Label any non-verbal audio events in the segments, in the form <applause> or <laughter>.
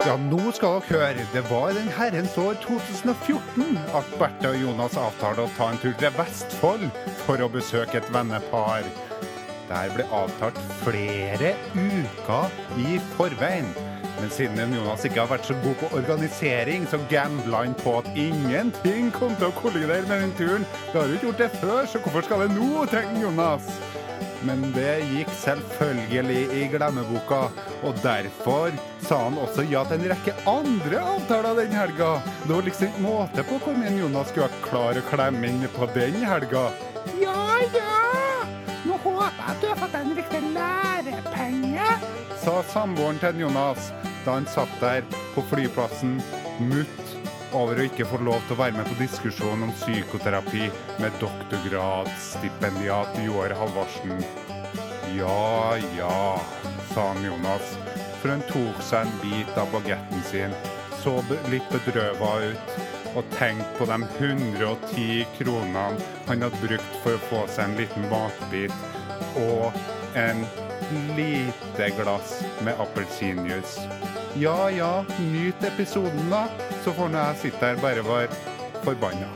Ja, nå skal dere høre. Det var i den herrens år 2014 at Bertha og Jonas avtalte å ta en tur til Vestfold for å besøke et vennepar. Der ble avtalt flere uker i forveien. Men siden Jonas ikke har vært så god på organisering, så gambla han på at ingenting kom til å kollidere med den turen. Det har jo ikke gjort det før, så hvorfor skal det nå, tenker Jonas. Men det gikk selvfølgelig i glemmeboka, og derfor sa han også ja til en rekke andre avtaler den helga. Det var liksom ikke måte på hvor mye Jonas skulle klare å klemme inn på den helga. Ja, ja, nå håper jeg at du har fått en riktig lærepenge, sa samboeren til Jonas da han satt der på flyplassen mutt over å ikke få lov til å være med på diskusjonen om psykoterapi med doktorgradsstipendiat Joar Halvorsen. Ja ja, sa han Jonas, for han tok seg en bit av bagetten sin, så litt bedrøva ut og tenkte på de 110 kronene han hadde brukt for å få seg en liten matbit og en lite glass med appelsinjuice. Ja ja, nyt episoden, da, så får nå jeg sitte her bare være forbanna.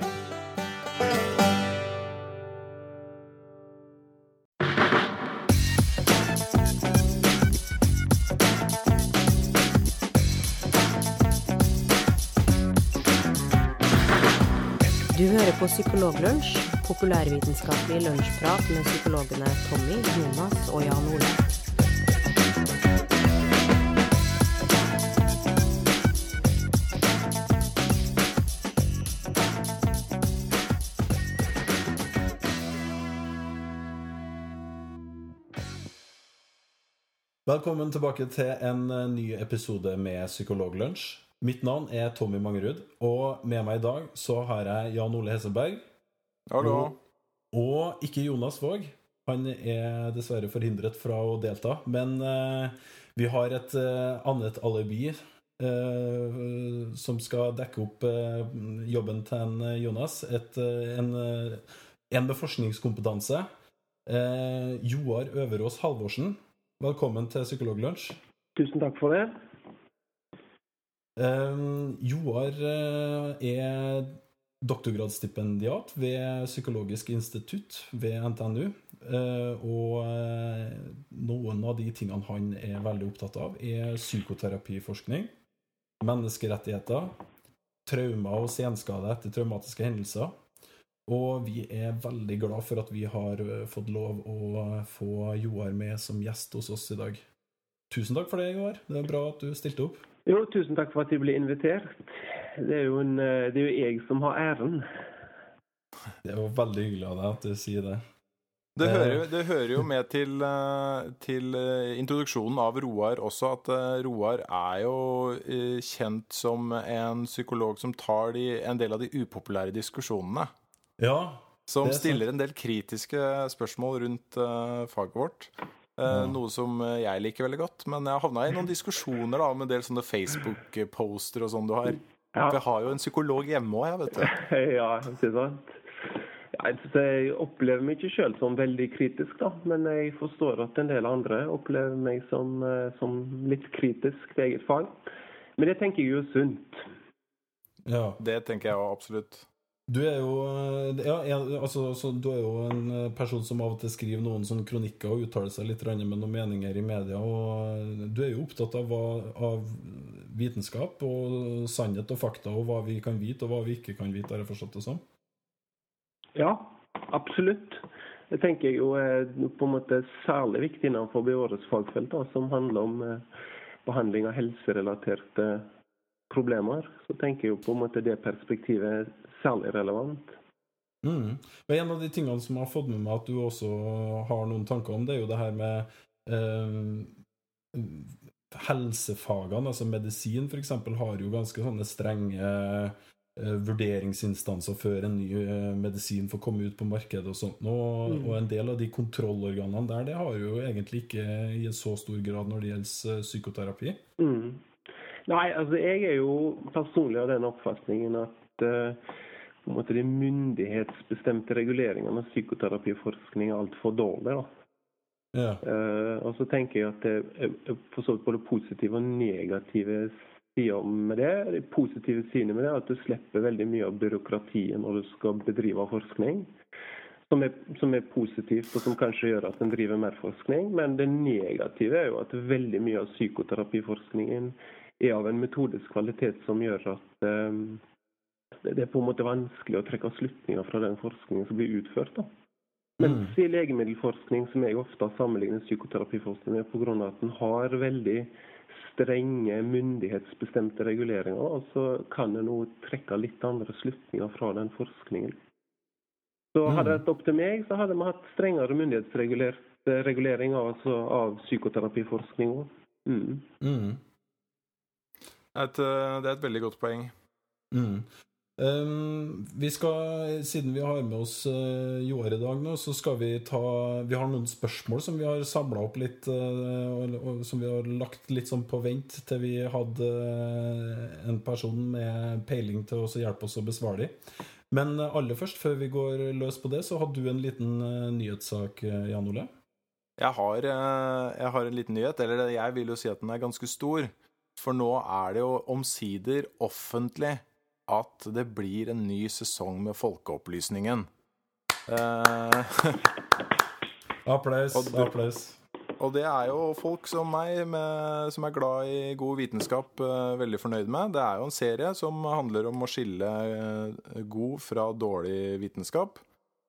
Du hører på Psykologlunsj, populærvitenskapelig lunsjprat med psykologene Tommy, Jonas og Jan Ole. Velkommen tilbake til en eh, ny episode med Psykologlunsj. Mitt navn er Tommy Mangerud, og med meg i dag så har jeg Jan Ole Heseberg. Hallo. Og, og ikke Jonas Våg. Han er dessverre forhindret fra å delta. Men eh, vi har et eh, annet alibi eh, som skal dekke opp jobben til en Jonas. Et, en, en med forskningskompetanse. Joar Øverås Halvorsen, velkommen til Psykologlunsj. Tusen takk for det. Um, Joar eh, er doktorgradsstipendiat ved Psykologisk institutt ved NTNU. eh, og eh, noen av de tingene han er veldig opptatt av, er psykoterapiforskning, menneskerettigheter, traumer og senskader etter traumatiske hendelser. Og vi er veldig glad for at vi har eh, fått lov å få Joar med som gjest hos oss i dag. Tusen takk for det, Joar. Det er bra at du stilte opp. Jo, tusen takk for at jeg ble invitert. Det er jo, en, eh, det er jo jeg som har æren. Det var veldig hyggelig av deg at du sier det. Det Eh. hører, jo- det hører jo med til, eh, til eh, introduksjonen av Roar også at eh, Roar er jo eh, kjent som en psykolog som tar de, en del av de upopulære diskusjonene. Ja, Som er stiller en del kritiske spørsmål rundt uh, faget vårt. Uh, Ja. Noe som eh, jeg liker veldig godt. Men jeg havna i noen diskusjoner da, med en del sånne Facebook-poster og sånn du har. Ja, For jeg har jo en psykolog hjemme òg, jeg, vet du. <laughs> ja ikke sant? Jeg opplever meg ikke sjøl som veldig kritisk, da. Men jeg forstår at en del andre opplever meg som, som litt kritisk til eget fag. Men det tenker jeg jo er sunt. ja. Det tenker jeg òg absolutt. Du er jo eh, ja, en- altså, så du er jo en eh, person som av og til skriver noen sånne kronikker og uttaler seg litt med noen meninger i media. Og du er jo opptatt av, av vitenskap og sannhet og fakta og hva vi kan vite og hva vi ikke kan vite, har jeg forstått det som? Ja, absolutt. Det tenker jeg jo er på en måte særlig viktig innenfor årets fagfelt, da, som handler om eh, behandling av helserelaterte problemer. Så tenker jeg jo på en måte det perspektivet er særlig relevant. Mm. Men en av de tingene som jeg har fått med meg at du også har noen tanker om, det er jo det her med eh, helsefagene, altså medisin f.eks., har jo ganske sånne strenge eh, vurderingsinstanser før en ny eh, medisin får komme ut på markedet og sånt. Og, Mm. og en del av de kontrollorganene der, det har jo egentlig ikke i så stor grad når det gjelder eh, psykoterapi. Mm. Nei, altså jeg er jo personlig av den oppfatningen at eh, på en måte de myndighetsbestemte reguleringene av psykoterapiforskning er altfor dårlige. da. Ja. Uh, og så tenker jeg at det for så vidt både positive og negative sider med det. De positive sidene med det er at du slipper veldig mye av byråkratiet når du skal bedrive forskning. Som er, som er, positivt, og som kanskje gjør at en driver mer forskning. Men det negative er jo at veldig mye av psykoterapiforskningen er av en metodisk kvalitet som gjør at um, det er på en måte vanskelig å trekke slutninger fra den forskningen som blir utført. da. Mens mm. i legemiddelforskning, som jeg ofte sammenligner psykoterapiforskning med, pga. at den har veldig strenge myndighetsbestemte reguleringer, og så kan en òg trekke litt andre slutninger fra den forskningen. Så hadde det vært opp til meg, så hadde vi hatt strengere myndighetsregulering av, altså, av psykoterapiforskning òg. Mm. Mm. Eh, det er et veldig godt poeng. Mm. Um, vi skal, Siden vi har med oss uh, Joar i dag, nå, så skal vi ta Vi har noen spørsmål som vi har samla opp litt, uh, og, og, som vi har lagt litt sånn på vent til vi hadde uh, en person med peiling til å hjelpe oss å besvare dem. Men aller først, før vi går løs på det, så hadde du en liten nyhetssak, Jan Ole? Jeg har, jeg har en liten nyhet, eller jeg vil jo si at den er ganske stor. For nå er det jo omsider offentlig at det blir en ny sesong med Folkeopplysningen. Eh, <laughs> applaus. Og applaus. Og det er jo folk som meg, med, som er glad i god vitenskap, eh, veldig fornøyd med. Det er jo en serie som handler om å skille eh, god fra dårlig vitenskap.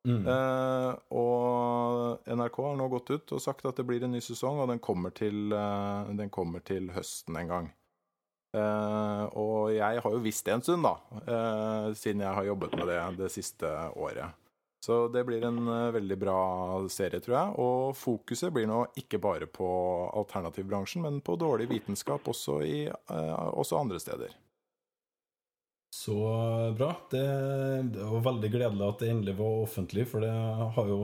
Mm. Uh, og NRK har nå gått ut og sagt at det blir en ny sesong, og den kommer til, den kommer til høsten en gang. Uh, og jeg har jo visst det en stund, da, uh, siden jeg har jobbet med det det siste året. Så det blir en uh, veldig bra serie, tror jeg. Og fokuset blir nå ikke bare på alternativbransjen, men på dårlig vitenskap også, i, også andre steder. Så bra. Det, det var veldig gledelig at det endelig var offentlig, for det har jo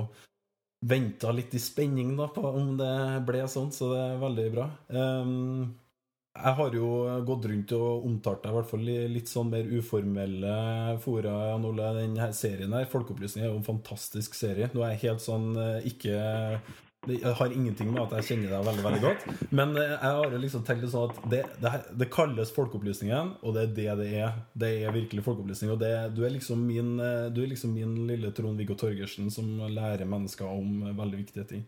venta litt i spenning da, på om det ble sånn, så det er veldig bra. Um, jeg har jo gått rundt og omtalt deg i hvert fall i litt sånn mer uformelle fora. Jan Ole, denne serien her, Folkeopplysning, er jo en fantastisk serie. Nå er jeg helt sånn eh, ikke Det har ingenting med at jeg kjenner deg veldig veldig godt. Men eh, jeg har liksom tenkt sånn at det, det, det, kalles Folkeopplysningen, og det er det det er. Det er virkelig folkeopplysning. Og det, du, er liksom min, eh, du er liksom min lille Trond-Viggo Torgersen som lærer mennesker om veldig viktige ting.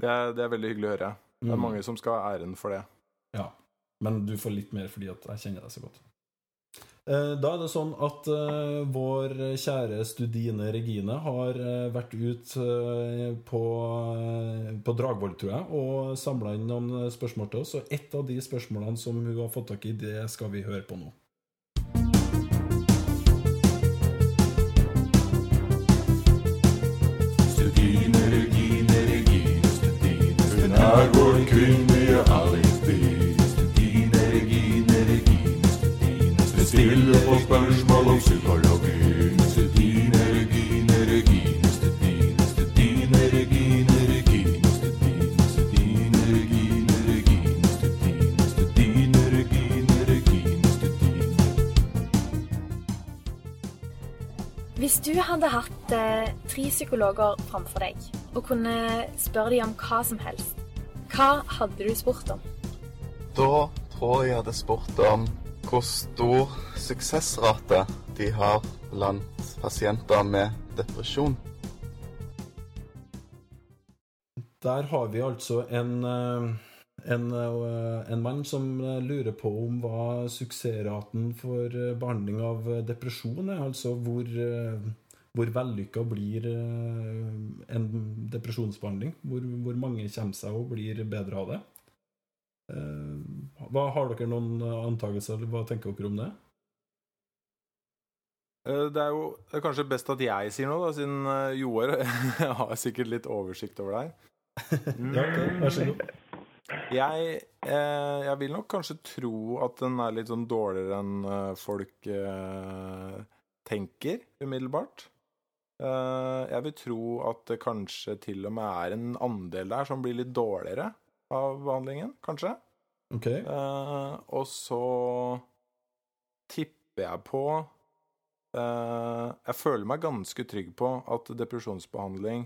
Det er, det er veldig hyggelig å høre. Det er mm. mange som skal ha æren for det. Ja. Men du får litt mer fordi at jeg kjenner deg så godt. Eh, da er det sånn at uh, vår kjære Studine Regine har uh, vært ut på, på Dragvoll, tror jeg, og samla inn noen spørsmål til oss. Og ett av de spørsmålene som hun har fått tak i, det skal vi høre på nå. Studine Regine Regine Studine Hun er vår kvinnelige spørsmål om psykologi. Stine Regine Regine Stine Stine Regine Regine Stine Stine Regine Regine Stine Stine Regine Regine Stine Hvis du hadde hatt eh, tre psykologer framfor deg og kunne spørre dem om hva som helst, hva hadde du spurt om? Da tror jeg jeg hadde spurt om hvor stor suksessrate de har blant pasienter med depresjon. Der har vi altså en, eh, en, eh, en, mann som lurer på om hva suksessraten for behandling av depresjon er. Altså hvor, eh, hvor vellykka blir en depresjonsbehandling. Hvor, hvor mange kommer seg og blir bedre av det. Hva, har dere noen antakelser, eller hva tenker dere om det? Eh, det er jo det er kanskje best at jeg sier noe, da, siden eh, Joar <laughs> har sikkert litt oversikt over deg. ja. Vær så god. Jeg, eh, jeg, vil nok kanskje tro at den er litt sånn dårligere enn folk tenker umiddelbart. Eh, jeg vil tro at det kanskje til og med er en andel der som blir litt dårligere av behandlingen, kanskje. Okay. Og så tipper jeg på Jeg føler meg ganske trygg på at depresjonsbehandling,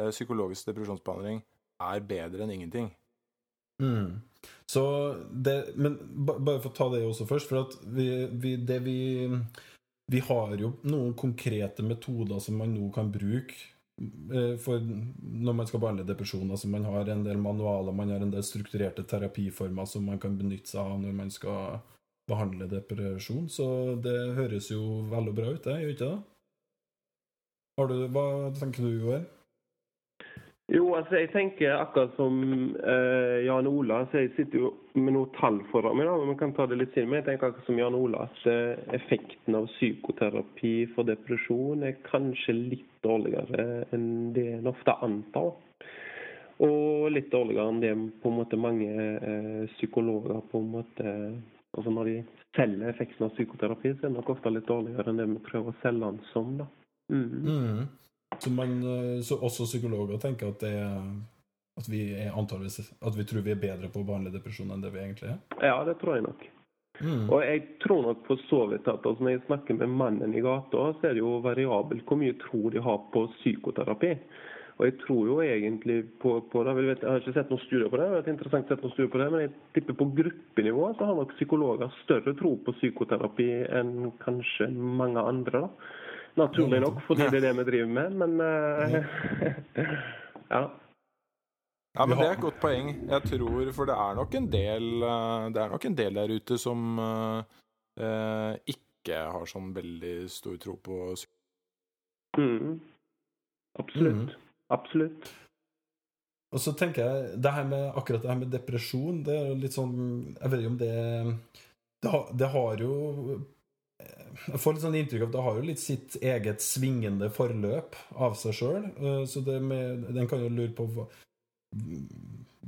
uh, psykologisk depresjonsbehandling, er bedre enn ingenting. Mm. Så det, men bare for å ta det også først, for at vi, vi, det vi Vi har jo noen konkrete metoder som man nå kan bruke eh, for når man skal behandle depresjon. Altså man har en del manualer, man har en del strukturerte terapiformer som man kan benytte seg av når man skal behandle depresjon. Så det høres jo veldig bra ut, det, gjør ikke det? Har du, hva tenker du, Joel? Jo, altså jeg tenker akkurat som eh, Jan Ola, så jeg sitter jo med noen tall foran meg. da, men man kan ta det litt siden, men jeg tenker akkurat som Jan Ola at eh, effekten av psykoterapi for depresjon er kanskje litt dårligere enn det en ofte antar. Og litt dårligere enn det på en måte mange eh, psykologer på en måte altså Når de selger effekten av psykoterapi, så er det nok ofte litt dårligere enn det vi prøver å selge den som. da. Mm. Mm. Så, man, eh, så også psykologer tenker at, det er, at vi er antageligvis At vi tror vi er bedre på å behandle depresjon enn det vi egentlig er? Ja, det tror jeg nok. Mm. Og jeg tror nok for så vidt at altså, når jeg snakker med mannen i gata, så er det jo variabelt hvor mye tro de har på psykoterapi. Og jeg tror jo egentlig på, på det. Jeg, vet, jeg har ikke sett noen studier på det, det er interessant sett noen studier på det, men jeg tipper på gruppenivå så har nok psykologer større tro på psykoterapi enn kanskje mange andre. da. Naturlig nok, fordi det er det vi driver med, men uh, <laughs> ja. Ja, men Det er et godt poeng. Jeg tror, For det er nok en del, eh, det er nok en del der ute som uh, ikke har sånn veldig stor tro på mm. Absolutt. Mm. Absolutt. Og så tenker jeg, det her med, akkurat det her med depresjon, det er litt sånn Jeg vet ikke om det Det har, det har jo jeg får litt sånn inntrykk av at det har jo litt sitt eget svingende forløp av seg sjøl. Så det med, den kan jo lure på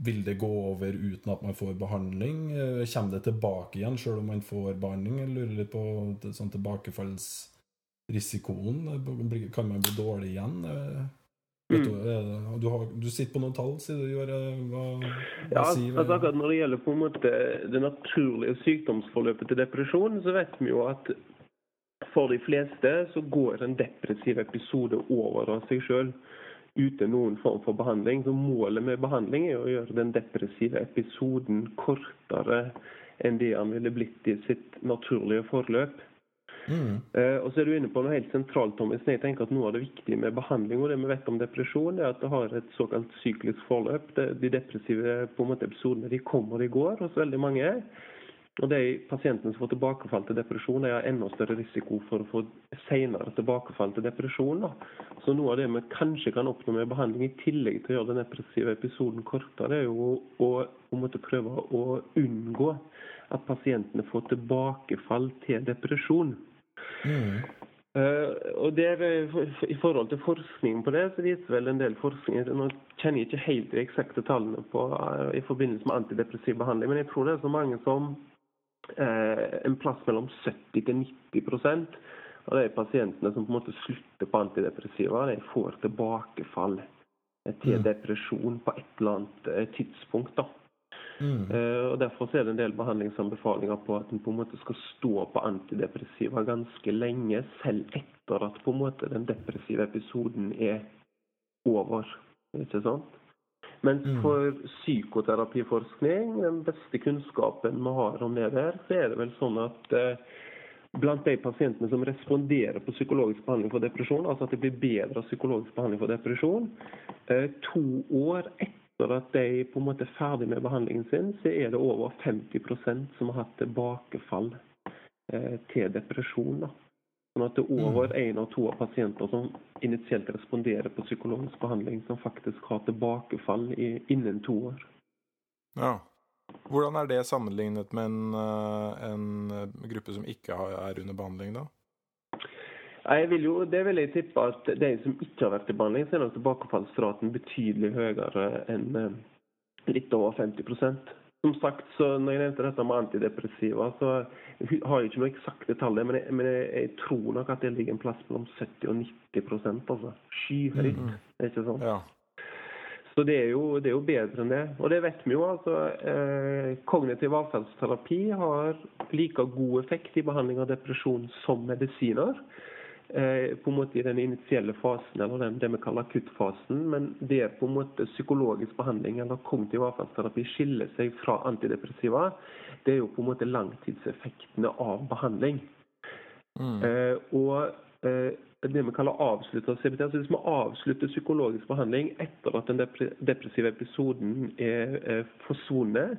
Vil det gå over uten at man får behandling? Kommer det tilbake igjen sjøl om man får behandling? Jeg lurer litt på sånn tilbakefallsrisikoen. Kan man bli dårlig igjen? Mm. Du, du, har, du, sitter på noen tall, sier du? Gjør, hva, hva ja, sier, altså akkurat Når det gjelder på en måte det naturlige sykdomsforløpet til depresjon, så vet vi jo at for de fleste så går en depressiv episode over av seg sjøl uten noen form for behandling. Så Målet med behandling er å gjøre den depressive episoden kortere enn det han ville blitt i sitt naturlige forløp. Mm. Uh, og så er du inne på noe helt sentralt, Thomas. Jeg tenker at Noe av det viktige med behandling og det vi vet om depresjon, er at det har et såkalt syklisk forløp. De depressive på en måte, episodene de kommer og går hos veldig mange. Og de pasientene som får tilbakefall til depresjon, de har enda større risiko for å få senere tilbakefall til depresjon. Da. Så noe av det vi kanskje kan oppnå med behandling, i tillegg til å gjøre den depressive episoden kortere, er jo å, å prøve å unngå at pasientene får tilbakefall til depresjon. Mm. Uh, og der, I forhold til forskning på det, så viser vel en del forskning Nå kjenner jeg ikke helt de eksakte tallene på, uh, i forbindelse med antidepressiv behandling, men jeg tror det er så mange som uh, en plass mellom 70 til 90% av de pasientene som på en måte slutter på antidepressiva, de får tilbakefall til mm. depresjon på et eller annet tidspunkt. da. Mm. Uh, og Derfor er det en del behandlingsanbefalinger på at en på en måte skal stå på antidepressiva ganske lenge, selv etter at på en måte den depressive episoden er over. Ikke sant? Mens mm. for psykoterapiforskning, den beste kunnskapen vi har om det der, så er det vel sånn at uh, blant de pasientene som responderer på psykologisk behandling for depresjon, altså at det blir bedre psykologisk behandling for depresjon, uh, to år etter at de på en måte er ferdig med behandlingen sin, så er det over 50% som har hatt tilbakefall eh, til depresjon. Da. Sånn at det er over én mm. av to av pasienter som initielt responderer på psykologisk behandling, som faktisk har tilbakefall i, innen to år. Ja. Hvordan er det sammenlignet med en, eh, en gruppe som ikke er under behandling, da? Jeg vil jo, det vil jeg tippe at de som ikke har vært i behandling, så er nok tilbakefallsraten betydelig høyere enn eh, litt over 50% Som sagt, så når jeg nevnte dette med antidepressiva, så har jeg ikke noe eksakte tall, men, jeg, men jeg, jeg, tror nok at det ligger en plass mellom 70 og 90% altså. Skyhøyt. Mm. ikke sant? Ja. Så det er, jo, det er, jo, bedre enn det. Og det vet vi jo. altså eh, Kognitiv atferdsterapi har like god effekt i behandling av depresjon som medisiner. Eh, på en måte i den initielle fasen, eller den, det vi kaller akuttfasen. Men det er på en måte psykologisk behandling eller kognitiv avfallsterapi skiller seg fra antidepressiva, det er jo på en måte langtidseffektene av behandling. Mm. Eh, og eh, det vi kaller avslutta CBT. altså Hvis vi avslutter psykologisk behandling etter at den depressive episoden er, er forsvunnet,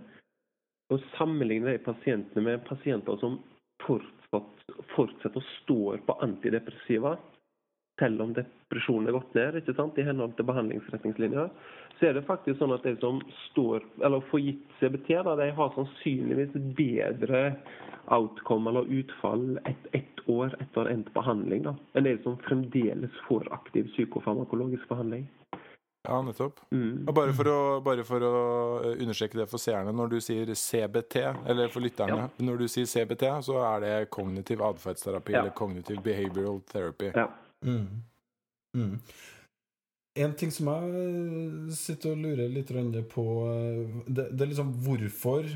og sammenligner de pasientene med pasienter som fortsatt, fortsetter å stå på antidepressiva, selv om depresjonen er gått ned, ikke sant, i henhold til behandlingsretningslinjer, så er det faktisk sånn at de som står, eller får gitt CBT, da, de har sannsynligvis bedre outcome eller utfall ett ett år etter endt behandling da, enn de som fremdeles får aktiv psykofarmakologisk behandling. Ja, nettopp. Mm. Og bare for, å, bare for å eh, understreke det for seerne, når du sier CBT, eller for lytterne, når du sier CBT, så er det kognitiv atferdsterapi Ja. eller kognitiv behavioral therapy. Ja. Mm. Mm. En ting som jeg sitter og lurer litt på eh, det, det er liksom hvorfor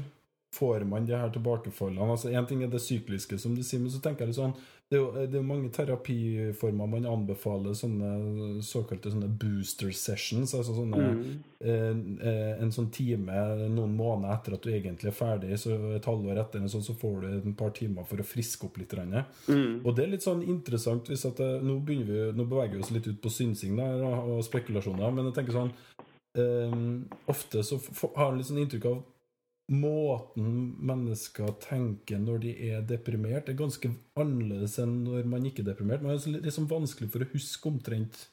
får man de her tilbakefallene? Altså En ting er det sykliske, som du sier, men så tenker jeg sånn det er jo det er mange terapiformer man anbefaler, sånne såkalte sånne booster sessions. altså sånne Mm. eh, eh, en sånn time noen måneder etter at du egentlig er ferdig, så et halvår etter, en sånn, så får du et par timer for å friske opp litt. Mm. Og det er litt sånn interessant hvis at nå, begynner vi, nå beveger vi oss litt ut på synsing der, og, spekulasjoner, men jeg tenker sånn ehm, Ofte så har man litt sånn inntrykk av måten mennesker tenker når de er deprimert, er ganske annerledes enn når man ikke er deprimert. Man er liksom vanskelig for å huske omtrent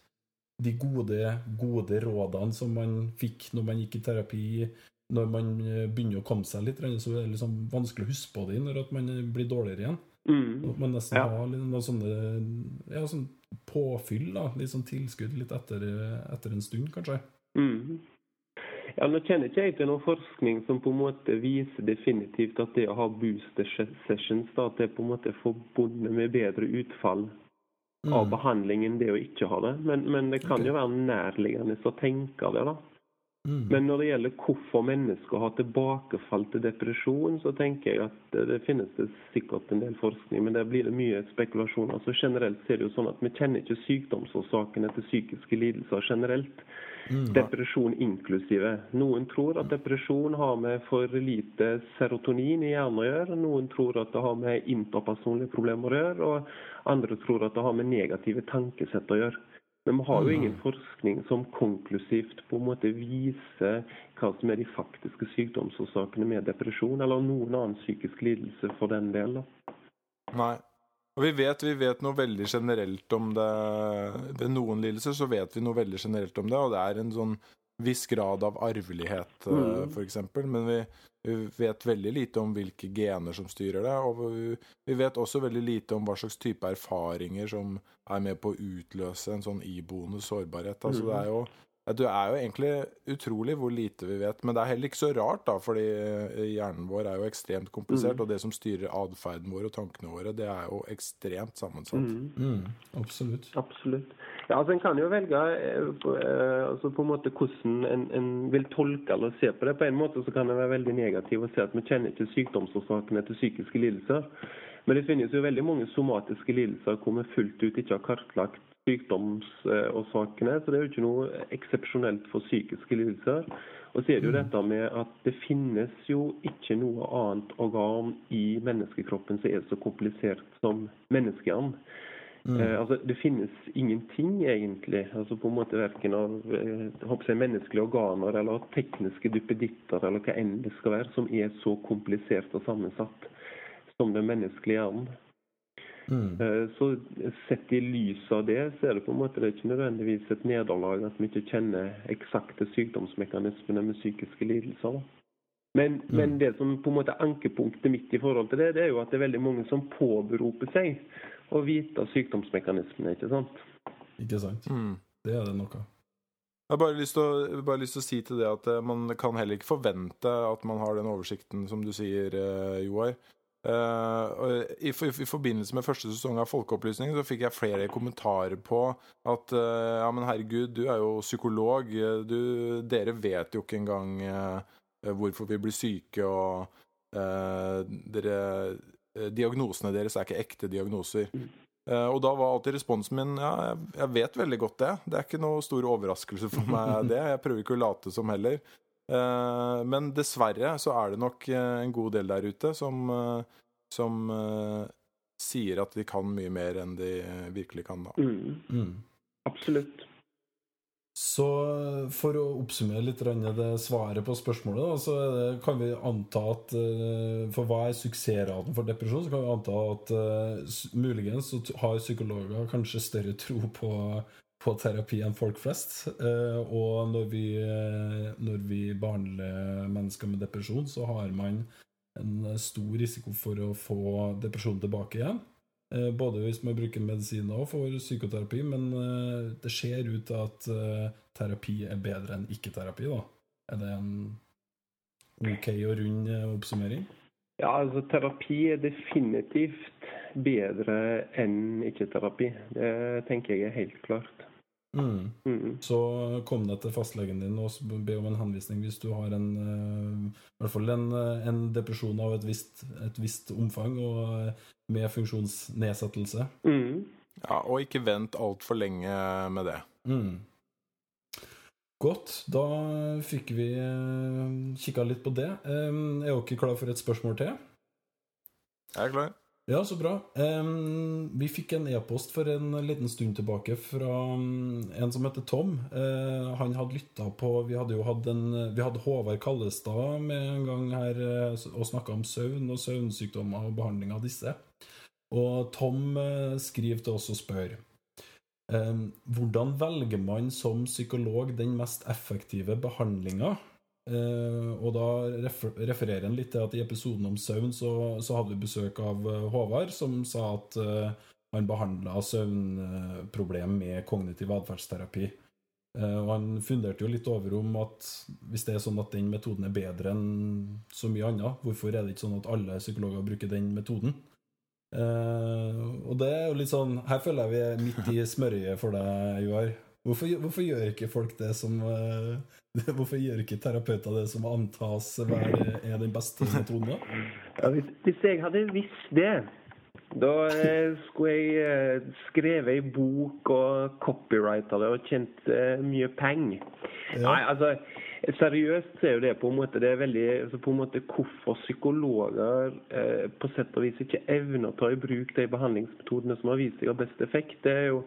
de gode, gode rådene som man fikk når man gikk i terapi. Når man eh, begynner å komme seg litt, så er det liksom vanskelig å huske på det når man blir dårligere igjen. Mm. At man nesten Ja. har litt noe sånne ja, sånn påfyll, da. Litt sånn tilskudd litt etter, etter en stund, kanskje. Mm. Ja, nå kjenner ikke jeg til noen forskning som på en måte viser definitivt at det å ha booster sessions, da, at det på en måte er forbundet med bedre utfall av Mm. behandling enn det å ikke ha det. Men, men det kan okay. jo være nærliggende å tenke det, da. Mm. Men når det gjelder hvorfor mennesker har tilbakefall til depresjon, så tenker jeg at det, det finnes det sikkert en del forskning, men der blir det mye spekulasjoner. Altså generelt så er det jo sånn at vi kjenner ikke sykdomsårsakene til psykiske lidelser generelt. Mm. Depresjon inklusive. Noen tror at depresjon har med for lite serotonin i hjernen å gjøre. Noen tror at det har med interpersonlige problemer å gjøre, og andre tror at det har med negative tankesett å gjøre. Men vi har jo ingen forskning som konklusivt på en måte viser hva som er de faktiske sykdomsårsakene med depresjon, eller noen annen psykisk lidelse for den del. da. Nei. Og vi vet, vi vet noe veldig generelt om det Ved noen lidelser så vet vi noe veldig generelt om det, og det er en sånn viss grad av arvelighet, eh, Mm. eksempel. Men vi, vi vet veldig lite om hvilke gener som styrer det, og vi, vi vet også veldig lite om hva slags type erfaringer som er med på å utløse en sånn iboende sårbarhet. Altså, det er jo det er jo egentlig utrolig hvor lite vi vet, men det er heller ikke så rart, da, fordi hjernen vår er jo ekstremt komplisert, Mm. og det som styrer atferden vår og tankene våre, det er jo ekstremt sammensatt. Mm. Mm. Absolutt. Absolutt. Ja, altså En kan jo velge eh, eh, altså på en måte hvordan en, en vil tolke eller se på det. På en måte så kan det være veldig negativ å si at vi kjenner ikke sykdomsårsakene til psykiske lidelser. Men det finnes jo veldig mange somatiske lidelser hvor vi fullt ut ikke har kartlagt sykdomsårsakene. Så det er jo ikke noe eksepsjonelt for psykiske lidelser. Og så er det jo dette med at det finnes jo ikke noe annet organ i menneskekroppen som er så komplisert som menneskehjernen. Eh, altså, det finnes ingenting, egentlig. altså på en måte Verken av eh, menneskelige organer eller tekniske duppeditter eller hva enn det skal være, som er så komplisert og sammensatt som den menneskelige hjernen. Mm. Eh, Så sett i lys av det, så er det på en måte det er ikke nødvendigvis et nederlag at vi ikke kjenner eksakte sykdomsmekanismene med psykiske lidelser. da. Men, men det som på en måte er ankepunktet mitt i forhold til det, det er jo at det er veldig mange som påberoper seg å vite sykdomsmekanismene. ikke sant? Ikke sant? Mm. Det er det noe. Jeg har bare lyst, å, bare lyst til å si til det at eh, man kan heller ikke forvente at man har den oversikten som du sier, eh, Joar. Uh, og i, for- I forbindelse med første sesong av Folkeopplysning så fikk jeg flere kommentarer på at uh, ja, men herregud, du er jo psykolog. Du, dere vet jo ikke engang uh, hvorfor vi blir syke, og eh, dere, diagnosene deres er ikke ekte diagnoser. Eh, og da var alltid responsen min ja, jeg, vet veldig godt det. Det er ikke noe stor overraskelse for meg, <laughs> det. Jeg prøver ikke å late som heller. Eh, men dessverre så er det nok eh, en god del der ute som, eh, som eh, sier at de kan mye mer enn de eh, virkelig kan, da. Mm. Mm. Absolutt. Så for å oppsummere litt det svaret på spørsmålet, da, så kan vi anta at eh, For hva er suksessraten for depresjon? Så kan vi anta at uh, muligens så har psykologer kanskje større tro på, på terapi enn folk flest. Uh, Og når vi, uh, når vi behandler mennesker med depresjon, så har man en stor risiko for å få depresjon tilbake igjen. Eh, Både hvis man bruker medisiner og får psykoterapi, men eh, det ser ut til at eh, terapi er bedre enn ikke-terapi. da. Er det en OK og rund oppsummering? Ja, altså terapi er definitivt bedre enn ikke-terapi. Det tenker jeg er helt klart. Mm. Mm. Så kom deg til fastlegen din og be om en henvisning hvis du har en, eh, i hvert fall en, eh, en depresjon av et visst, et visst omfang og eh, med funksjonsnedsettelse. Mm. Ja, og ikke vent altfor lenge med det. Mm. Godt. Da fikk vi uh, kikka litt på det. Um, er dere klar for et spørsmål til? Jeg er klar. Ja, så bra. Um, vi fikk en e-post for en liten stund tilbake fra um, en som heter Tom. Uh, han hadde lytta på Vi hadde jo hatt en Vi hadde Håvard Kallestad med en gang her uh, og snakka om søvn og søvnsykdommer og behandling av disse. Og Tom uh, skriver til oss og spør um, Hvordan velger man som psykolog den mest effektive behandlinga? Eh, og da refer refererer han litt til at i episoden om søvn så, så hadde vi besøk av eh, Håvard, som sa at eh, han behandla søvnproblem med kognitiv atferdsterapi. Og han funderte jo litt over om at hvis det er sånn at den metoden er bedre enn så mye annet, hvorfor er det ikke sånn at alle psykologer bruker den metoden? Eh, og det er jo litt sånn Her føler jeg vi er midt i smørøyet for deg, Joar. Hvorfor, hvorfor gjør ikke folk det som eh, <laughs> Hvorfor gjør ikke terapeuter det som antas være er den beste metoden? da? Ja, hvis, hvis jeg hadde visst det, da eh, skulle jeg eh, skrevet ei bok og copyrighta det og tjent mye penger. Nei, altså Seriøst er jo det på en måte det er veldig altså på en måte Hvorfor psykologer eh, på sett og vis ikke evner å ta i bruk de behandlingsmetodene som har vist seg har best effekt, det er jo,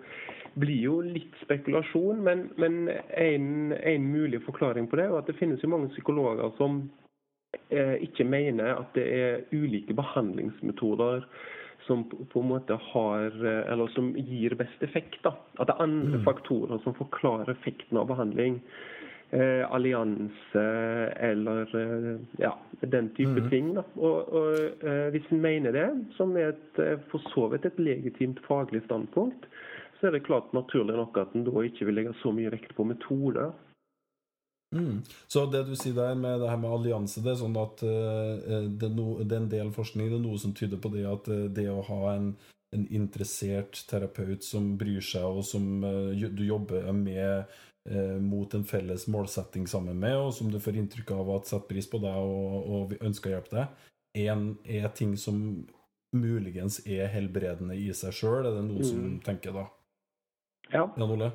blir jo litt spekulasjon. Men, men en, en mulig forklaring på det er at det finnes jo mange psykologer som eh, ikke mener at det er ulike behandlingsmetoder som på en måte har, eh, eller som gir best effekt. da. At det er andre faktorer som forklarer effekten av behandling. Eh, allianse eller eh, ja, den type ting. da. Og, og eh, Hvis en mener det, som er et, eh, for så vidt et legitimt faglig standpunkt, så er det klart naturlig nok at en da ikke vil legge så mye vekt på metoder. Mm. Så det du sier der med det her med allianse, det er sånn at uh, det, no, det er en del forskning, det er noe som tyder på det at uh, det å ha en, en interessert terapeut som bryr seg, og som uh, du jobber med mot en felles målsetting sammen med, og som du får inntrykk av at setter pris på deg og, og ønsker å hjelpe deg, en, er ting som muligens er helbredende i seg sjøl, er det noen som Mm. tenker da? Ja. Jan Ole?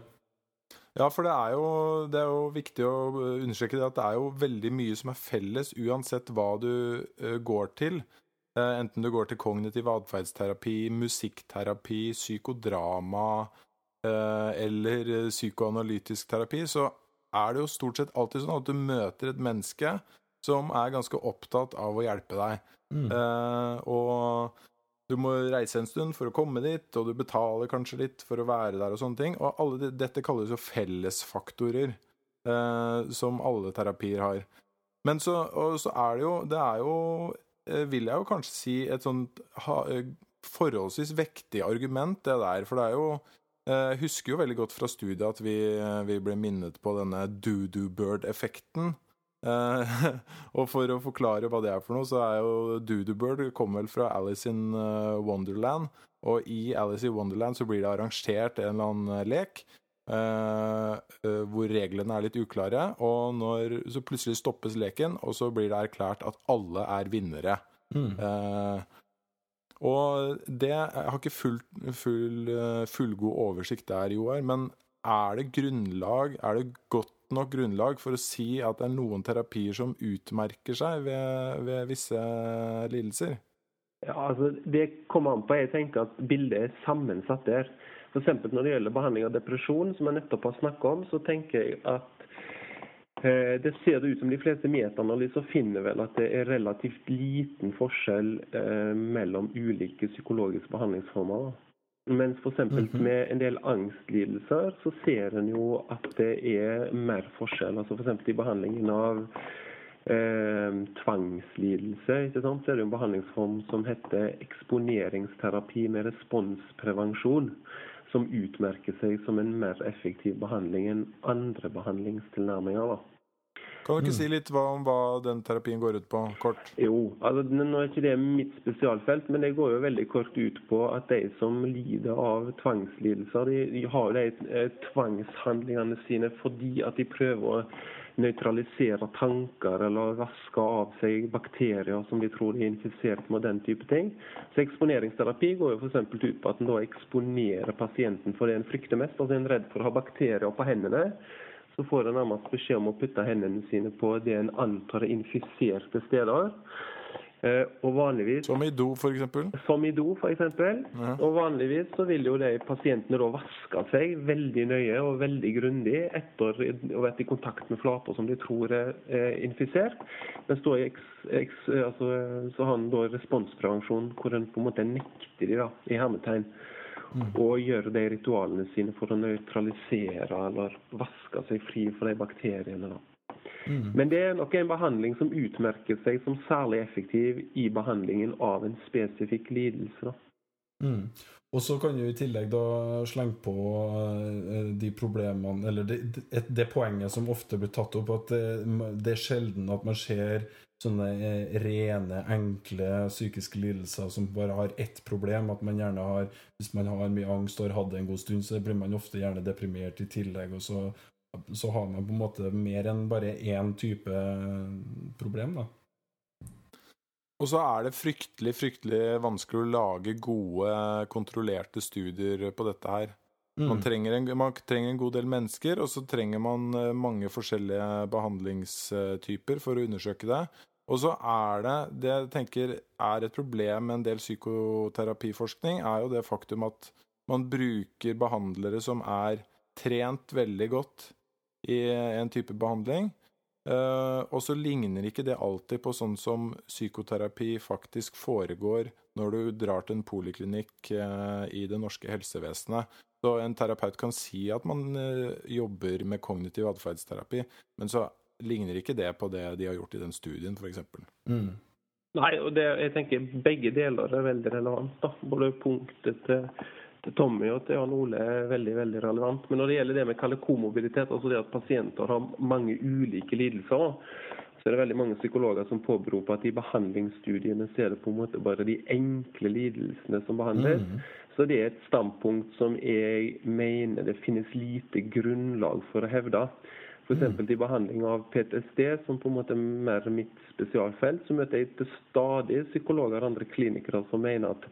Ja, for det er, jo, det er jo viktig å understreke det at det er jo veldig mye som er felles, uansett hva du uh, går til. Uh, enten du går til kognitiv atferdsterapi, musikkterapi, psykodrama uh, eller psykoanalytisk terapi, så er det jo stort sett alltid sånn at du møter et menneske som er ganske opptatt av å hjelpe deg. Mm. Eh, og du må reise en stund for å komme dit, og du betaler kanskje litt for å være der og sånne ting. Og alle de, dette kalles jo fellesfaktorer, eh, som alle terapier har. Men så, så er det jo Det er jo, eh, vil jeg jo kanskje si, et sånt ha, eh, forholdsvis vektig argument, det der. For det er jo eh, Jeg husker jo veldig godt fra studiet at vi, vi ble minnet på denne doo-doo bird-effekten. Eh, <laughs> og for å forklare hva det er for noe, så er jo Doodoo Bird kom vel fra Alice in eh, Wonderland. Og i Alice in Wonderland så blir det arrangert en eller annen eh, lek Uh, uh, hvor reglene er litt uklare. Og når, så plutselig stoppes leken, og så blir det erklært at alle er vinnere. Mm. Uh, Og det Jeg har ikke full, full, fullgod oversikt der, Joar, men er det grunnlag, er det godt nok grunnlag for å si at det er noen terapier som utmerker seg ved, ved visse lidelser? Ja, altså Det kommer an på. Jeg tenker at bildet er sammensatt der. F.eks. når det gjelder behandling av depresjon, som jeg nettopp har snakket om, så tenker jeg at eh, det ser det ut som de fleste metaanalyser finner vel at det er relativt liten forskjell eh, mellom ulike psykologiske behandlingsformer. Mens f.eks. -hmm. med en del angstlidelser så ser en jo at det er mer forskjell. Altså F.eks. i behandlingen av eh, tvangslidelse ikke sant? så er det en behandlingsform som heter eksponeringsterapi med responsprevensjon. Som utmerker seg som en mer effektiv behandling enn andre behandlingstilnærminger. da. Kan du ikke mm. si litt om hva den terapien går ut på, kort? Jo, altså nå er ikke det mitt spesialfelt, men det går jo veldig kort ut på at de som lider av tvangslidelser, de, de har de eh, tvangshandlingene sine fordi at de prøver å nøytralisere tanker eller vaske av seg bakterier som de tror er infisert med den type ting. Så Eksponeringsterapi går jo f.eks. ut på at en da eksponerer pasienten for det en frykter mest. altså En er redd for å ha bakterier på hendene så får en nærmest beskjed om å putte hendene sine på det en antar er infiserte steder. Eh, og vanligvis, Som i do, f.eks.? Som i do, f.eks. Ja. Og vanligvis så vil jo de pasientene da vaske seg veldig nøye og veldig grundig etter å ha vært i kontakt med flater som de tror er infisert. Mens da altså, så har en da responsprevensjon hvor en på en måte nekter de da, i hermetegn. Og gjøre de ritualene sine for å nøytralisere eller vaske seg fri fra de bakteriene. Mm. Men det er nok en behandling som utmerker seg som særlig effektiv i behandlingen av en spesifikk lidelse. Mm. Og så kan du i tillegg da slenge på uh, de problemene Eller det, det, det, poenget som ofte blir tatt opp, at det, det er sjelden at man ser sånne eh, rene, enkle psykiske lidelser som bare har ett problem. At man gjerne har Hvis man har mye angst og har hatt det en god stund, så blir man ofte gjerne deprimert i tillegg. Og så, så har man på en måte mer enn bare én type problem, da. Og så er det fryktelig, fryktelig vanskelig å lage gode, kontrollerte studier på dette her. Mm. Man, trenger en, man, trenger en, god del mennesker, og så trenger man eh, mange forskjellige behandlingstyper for å undersøke det. Og så er det Det jeg tenker er et problem med en del psykoterapiforskning, er jo det faktum at man bruker behandlere som er trent veldig godt i en type behandling. Uh, og så ligner ikke det alltid på sånn som psykoterapi faktisk foregår når du drar til en poliklinikk uh, i det norske helsevesenet. Så en terapeut kan si at man uh, jobber med kognitiv atferdsterapi, men så ligner ikke det på det de har gjort i den studien, f.eks. Mm. Nei, og det, jeg tenker begge deler er veldig relevant. da. Både punktet til, til Tommy og til Jan Ole er veldig veldig relevant. Men når det gjelder det vi kaller komobilitet, altså det at pasienter har mange ulike lidelser, så er det veldig mange psykologer som påberoper at i behandlingsstudiene så er det på en måte bare de enkle lidelsene som behandles. Mm. Så det er et standpunkt som jeg mener det finnes lite grunnlag for å hevde. F.eks. Mm. i behandling av PTSD, som på en måte er mer mitt spesialfelt, så møter jeg til stadig psykologer og andre klinikere som mener at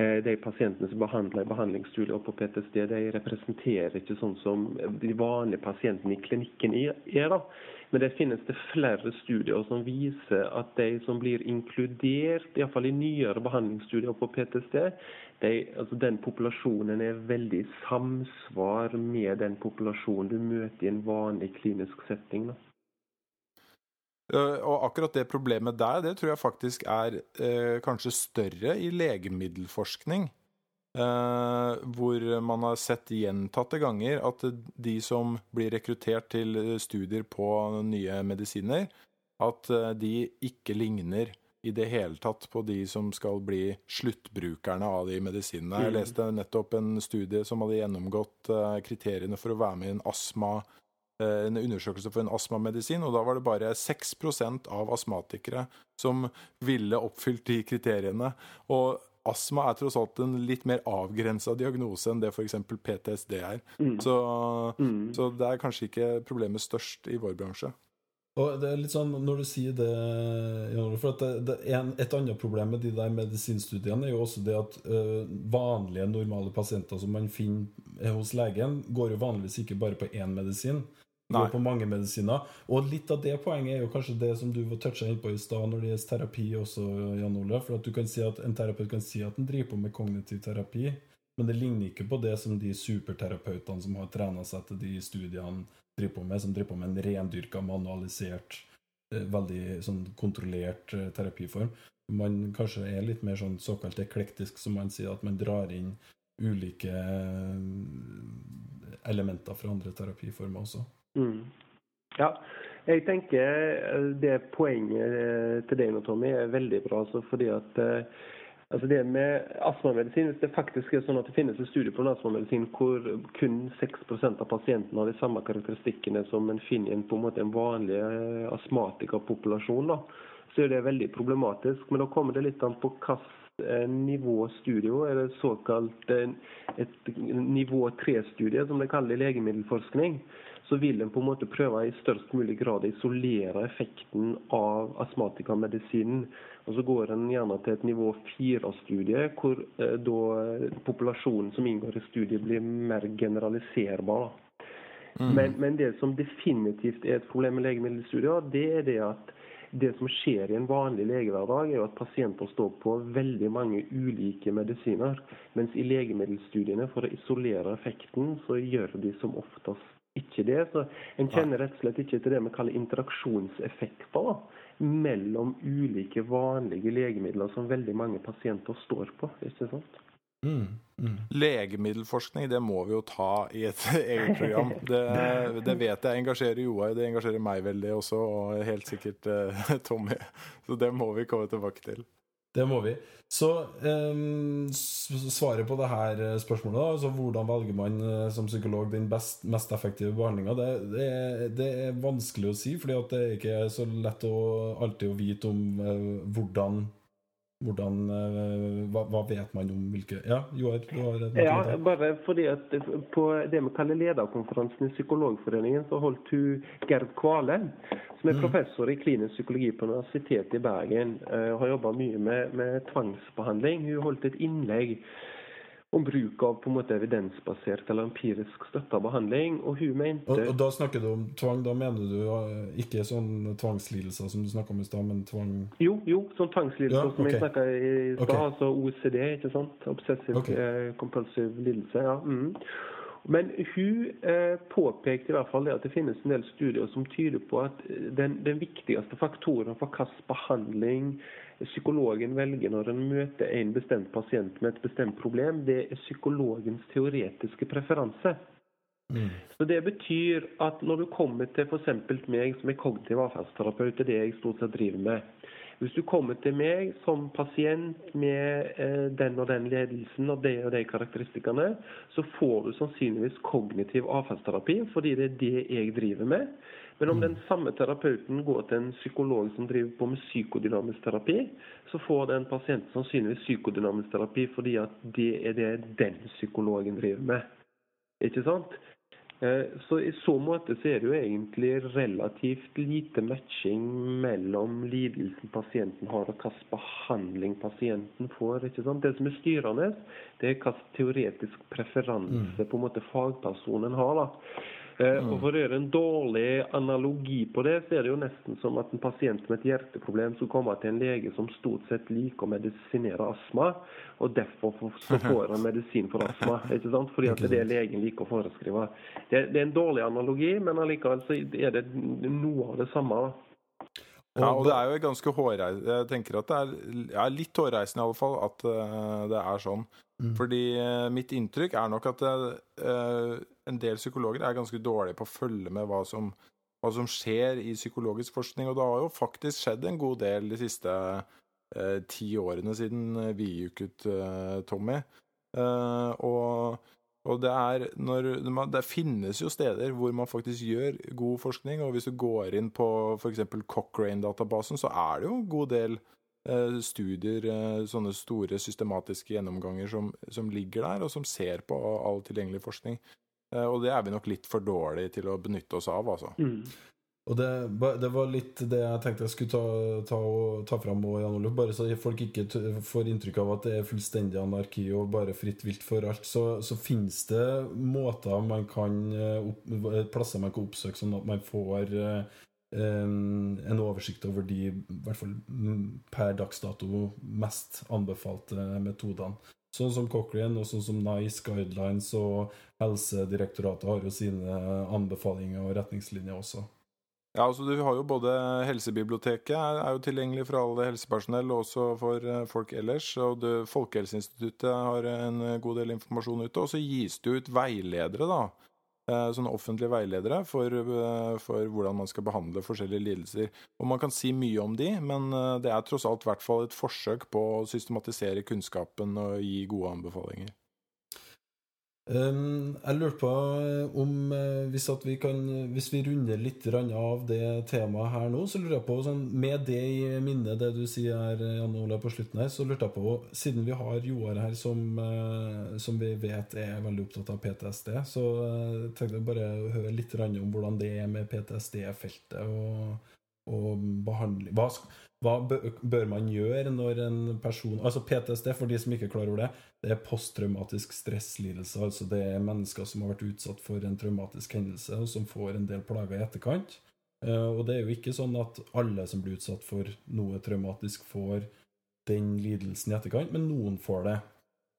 eh, de pasientene som behandler i behandlingsstudier på PTSD, de representerer ikke sånn som de vanlige pasientene i klinikken er. da. Men det finnes det flere studier som viser at de som blir inkludert, iallfall i nyere behandlingsstudier på PTSD, de, altså den populasjonen er veldig i samsvar med den populasjonen du møter i en vanlig klinisk setting. Da. Og akkurat det problemet der, det tror jeg faktisk er eh, kanskje større i legemiddelforskning. Eh, hvor man har sett gjentatte ganger at de som blir rekruttert til studier på nye medisiner, at eh, de ikke ligner i det hele tatt på de som skal bli sluttbrukerne av de medisinene. Jeg mm. leste nettopp en studie som hadde gjennomgått eh, kriteriene for å være med i en astma eh, en undersøkelse for en astmamedisin, og da var det bare 6% av astmatikere som ville oppfylt de kriteriene. Og astma er tross alt en litt mer avgrensa diagnose enn det f.eks. PTSD er. Mm. Så, mm. så det er kanskje ikke problemet størst i vår bransje. Og det er litt sånn, Når du sier det, for det, det en, Et annet problem med de der medisinstudiene er jo også det at uh, vanlige, normale pasienter som man finner hos legen, går jo vanligvis ikke bare på én medisin. De går på mange medisiner. Og litt av det poenget er jo kanskje det som du var toucha innpå i stad når det gjelder terapi også, Jan Ole. For at du kan si at en terapeut kan si at han driver på med kognitiv terapi, men det ligner ikke på det som de superterapeutene som har trena seg til de studiene driver på med, som driver på med en rendyrka, manualisert, eh, veldig sånn kontrollert eh, terapiform. Man kanskje er litt mer sånn såkalt eklektisk, som man sier, at man drar inn ulike eh, elementer fra andre terapiformer også. Mm. Ja, jeg tenker det poenget til deg nå, Tommy, er veldig bra. Altså, fordi at Altså det med astmamedisin, Hvis det faktisk er sånn at det finnes en studie på en astmamedisin hvor kun 6% av pasientene har de samme karakteristikkene som en finner i en, en, vanlig eh, astmatikerpopulasjon, da, så er det veldig problematisk. Men da kommer det litt an på hvilket eh, nivå studio eller såkalt eh, et nivå 3-studie, som det kaller i legemiddelforskning så vil en på en måte prøve i størst mulig grad å isolere effekten av astmatikermedisinen. Og så går en gjerne til et nivå fire-studie, hvor eh, da populasjonen som inngår i studiet, blir mer generaliserbar. Mm. Men, men, det som definitivt er et problem med legemiddelstudier, det er det at det som skjer i en vanlig legehverdag, er jo at pasienter står på veldig mange ulike medisiner. Mens i legemiddelstudiene, for å isolere effekten, så gjør de som oftest ikke det. Så en kjenner rett og slett ikke til det vi kaller interaksjonseffekter da, mellom ulike vanlige legemidler som veldig mange pasienter står på. ikke sant? Mm, mm. Legemiddelforskning det må vi jo ta i et <laughs> eget program. <laughs> Det, det vet jeg engasjerer Joar, det engasjerer meg veldig også, og helt sikkert eh, <laughs> Tommy. Så det må vi komme tilbake til. Det må vi. Så um, svaret på det her eh, spørsmålet, da, altså hvordan velger man uh, som psykolog den best, mest effektive behandlinga, det, det, det, er vanskelig å si. fordi det er ikke så lett å alltid å vite om uh, hvordan hvordan, hva, hva, vet man om hvilke Ja, Joar, Ja, bare fordi at På det vi kaller lederkonferansen i Psykologforeningen, så holdt hun Gerd Kvale, som er mm. professor i klinisk psykologi på Universitetet i Bergen, uh, har jobba mye med, med, tvangsbehandling. Hun holdt et innlegg om bruk av på en måte evidensbasert eller empirisk støtta behandling. Og hun mente og, og, da snakker du om tvang, da mener du uh, ikke sånn tvangslidelser som du snakka om i stad, men tvang Jo, jo, sånn tvangslidelser ja, okay. som jeg snakka i stad, okay. altså OCD, ikke sant? Obsessive okay. Eh, compulsive lidelse. ja. Mm. Men hun eh, påpekte i hvert fall det at det finnes en del studier som tyder på at eh, den, den viktigste faktoren for hvilken behandling psykologen velger når han møter en bestemt pasient med et bestemt problem, det er psykologens teoretiske preferanse. Mm. Så Det betyr at når du kommer til f.eks. meg som er kognitiv atferdsterapeut, det er det jeg stort sett driver med, hvis du kommer til meg som pasient med eh, den og den ledelsen og de og de karakteristikkene, så får du sannsynligvis kognitiv avfallsterapi, fordi det er det jeg driver med. Men om mm. den samme terapeuten går til en psykolog som driver på med psykodynamisk terapi, så får den pasienten sannsynligvis psykodynamisk terapi fordi at det er det den psykologen driver med. Ikke sant? Eh, så I så måte så er det jo egentlig relativt lite matching mellom lidelsen pasienten har og hvilken behandling pasienten får. ikke sant? Det som er styrende, det er hvilken teoretisk preferanse mm. på en måte fagpersonen har. da. Eh, og For å gjøre en dårlig analogi på det, så er det jo nesten som at en pasient med et hjerteproblem skulle komme til en lege som stort sett liker å medisinere astma, og derfor så <laughs> får han medisin for astma. ikke sant? Fordi at det er det legen liker å foreskrive. Det, det er en dårlig analogi, men allikevel så er det noe av det samme. da. Ja, og det er jo ganske hårreisende Jeg tenker at det er ja, litt hårreisende i alle fall at uh, det er sånn. Mm. Fordi uh, mitt inntrykk er nok at uh, en del psykologer er ganske dårlige på å følge med hva som, hva som, skjer i psykologisk forskning. Og det har jo faktisk skjedd en god del de siste ti årene siden vi gikk ut, Tommy. og og det, er når, det finnes jo steder hvor man faktisk gjør god forskning, og hvis du går inn på f.eks. Cochrane-databasen, så er det jo en god del eh, studier, eh, sånne store systematiske gjennomganger som, som, ligger der, og som ser på all tilgjengelig forskning. Eh, og det er vi nok litt for dårlige til å benytte oss av, altså. Mm. Og det, det, var litt det jeg tenkte jeg skulle ta, ta, ta fram, og, Jan Olof, bare så folk ikke får inntrykk av at det er fullstendig anarki og bare fritt vilt for alt. Så, så finnes det måter man kan opp, plasser man kan oppsøke, sånn at man får en oversikt over de i hvert fall per dags dato mest anbefalte metodene. Sånn som Cochrane og sånn som Nice Guidelines og Helsedirektoratet har jo sine anbefalinger og retningslinjer også. Ja, altså du har jo både Helsebiblioteket er, jo tilgjengelig for alle helsepersonell, og også for uh, folk ellers. og du, Folkehelseinstituttet har en god del informasjon ute. Og så gis det ut veiledere, da. Uh, sånne offentlige veiledere for, uh, for, hvordan man skal behandle forskjellige lidelser. Og Man kan si mye om de, men det er tross alt hvert fall et forsøk på å systematisere kunnskapen og gi gode anbefalinger. Um, jeg lurte på eh, om uh, hvis, vi kan, hvis, vi runder litt av det temaet her nå, så lurer jeg på sånn, Med det i minne, det du sier her, Janne Ola, på slutten her, så lurte jeg på Siden vi har Joar her som, som, vi vet er veldig opptatt av PTSD, så tenkte jeg bare å høre litt om hvordan det er med PTSD-feltet og, og behandling. Hva, hva bør man gjøre når en person Altså PTSD, for de som ikke klarer over det, det er posttraumatisk stresslidelse. Altså det er mennesker som har vært utsatt for en traumatisk hendelse, og som får en del plager i etterkant. Eh, og det er jo ikke sånn at alle som blir utsatt for noe traumatisk, får den lidelsen i etterkant, men noen får det.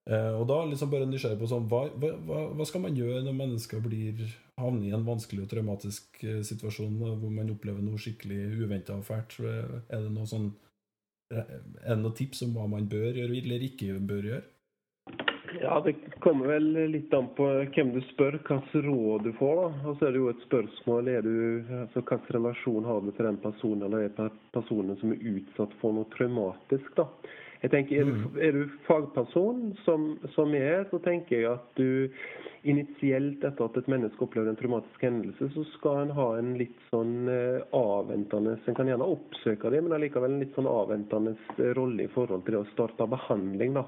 Eh, og da liksom bare nysgjerrig på sånn, hva, hva, hva skal man gjøre når mennesker blir havner i en vanskelig og traumatisk eh, situasjon hvor man opplever noe skikkelig uventa og fælt? Er det noe sånn er det noen tips om hva man bør gjøre eller ikke bør gjøre? Ja, Det kommer vel litt an på hvem du spør, hvilke råd du får. da. Og så er det jo et spørsmål er du, altså hvilken relasjon har du til den personen eller er personen som er utsatt for noe traumatisk. da. Jeg tenker, Er du, mm. er du fagperson, som, som er, så tenker jeg at du initielt etter at et menneske opplever en traumatisk hendelse, så skal en ha en litt sånn eh, avventende En kan gjerne oppsøke det, men allikevel en litt sånn avventende rolle i forhold til det å starte behandling. da.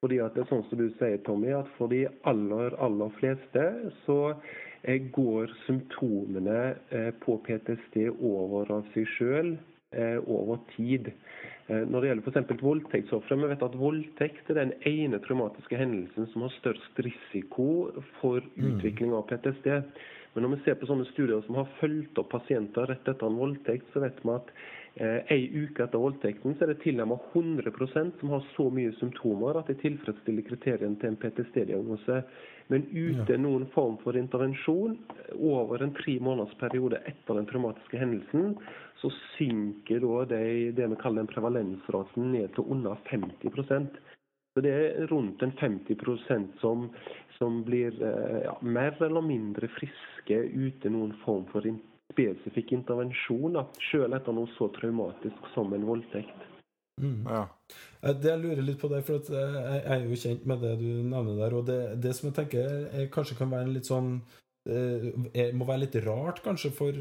Fordi at det er sånn som du sier, Tommy, at for de aller, aller fleste så eh, går symptomene eh, på PTSD over av seg sjøl over tid. Eh, når det gjelder f.eks. voldtektsofre, vi vet at voldtekt er den ene traumatiske hendelsen som har størst risiko for mm. utvikling av PTSD. Men når vi ser på sånne studier som har fulgt opp pasienter rett etter en voldtekt, så vet vi at eh, en uke etter voldtekten så er det tilnærmet 100% som har så mye symptomer at de tilfredsstiller kriteriene til en PTSD-diagnose. Men uten noen form for intervensjon over en tre måneders periode etter den traumatiske hendelsen, så synker da det, det vi kaller den prevalensraten ned til under 50% Så Det er rundt en 50% som, som blir eh, ja, mer eller mindre friske uten noen form for spesifikk intervensjon, da, selv etter noe så traumatisk som en voldtekt. Mm. Ja. Eh, det jeg lurer litt på deg for eh, jeg er jo kjent med det du nevner der. Og det, det som jeg tenker er, kanskje kan være litt sånn det må være litt rart kanskje for,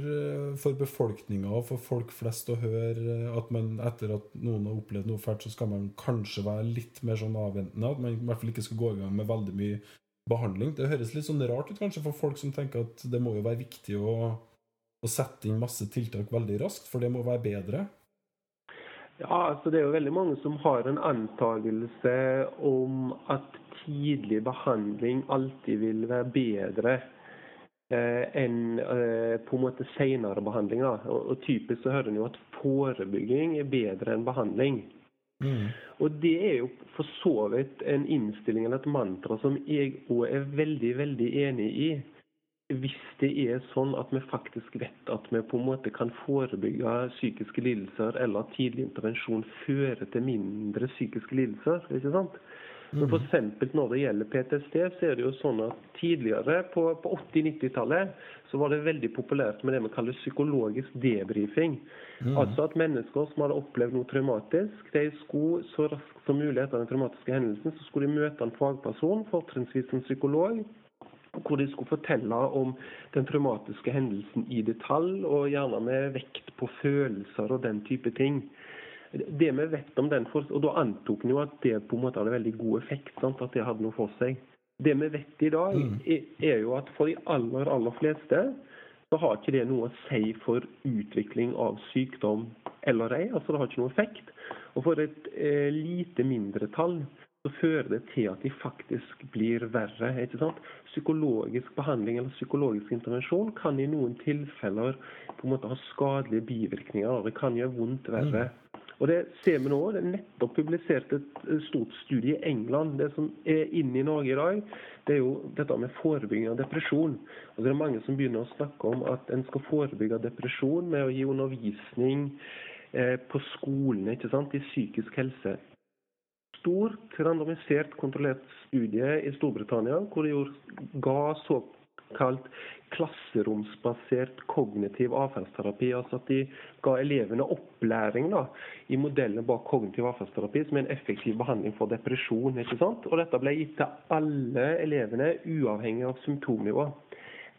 for befolkninga og for folk flest å høre at man etter at noen har opplevd noe fælt, så skal man kanskje være litt mer sånn avventende. At man i hvert fall ikke skal gå i gang med veldig mye behandling. Det høres litt sånn rart ut kanskje for folk som tenker at det må jo være viktig å, å sette inn masse tiltak veldig raskt, for det må være bedre. Ja, altså Det er jo veldig mange som har en antakelse om at tidlig behandling alltid vil være bedre eh, enn eh, på en måte senere behandling. Og, og Typisk så hører en jo at forebygging er bedre enn behandling. Mm. Og Det er jo for så vidt en innstilling eller et mantra som jeg òg er veldig, veldig enig i hvis det er sånn at vi faktisk vet at vi på en måte kan forebygge psykiske lidelser, eller at tidlig intervensjon fører til mindre psykiske lidelser. ikke sant? Men for eksempel Når det gjelder PTSD, så er det jo sånn at tidligere, på, på 80-90-tallet, så var det veldig populært med det vi kaller psykologisk debrifing. Mm. Altså at mennesker som hadde opplevd noe traumatisk, de skulle så raskt som mulig etter den traumatiske hendelsen, så skulle de møte en fagperson, fortrinnsvis en psykolog, hvor de skulle fortelle om den traumatiske hendelsen i detalj, og gjerne med vekt på følelser og den type ting. Det vi vet om den, og Da antok en jo at det på en måte hadde veldig god effekt. Sant? At det hadde noe for seg. Det vi vet i dag, mm. er jo at for de aller, aller fleste så har ikke det noe å si for utvikling av sykdom eller ei. Altså det har ikke noe effekt. Og for et eh, lite mindretall så fører det til at de faktisk blir verre. ikke sant? Psykologisk behandling eller psykologisk intervensjon kan i noen tilfeller på en måte ha skadelige bivirkninger. og Det kan gjøre vondt verre. Mm. Og Det ser vi nå. Det er nettopp publisert et stort studie i England. Det som er inne i Norge i dag, det er jo dette med forebygging av depresjon. Og Det er mange som begynner å snakke om at en skal forebygge depresjon med å gi undervisning eh, på skolene ikke sant, i psykisk helse. Stor, randomisert, kontrollert studie i Storbritannia hvor de ga såkalt klasseromsbasert kognitiv atferdsterapi. Altså at de ga elevene opplæring da, i modellene bak kognitiv atferdsterapi, som er en effektiv behandling for depresjon. ikke sant? Og Dette ble gitt til alle elevene, uavhengig av symptomnivå.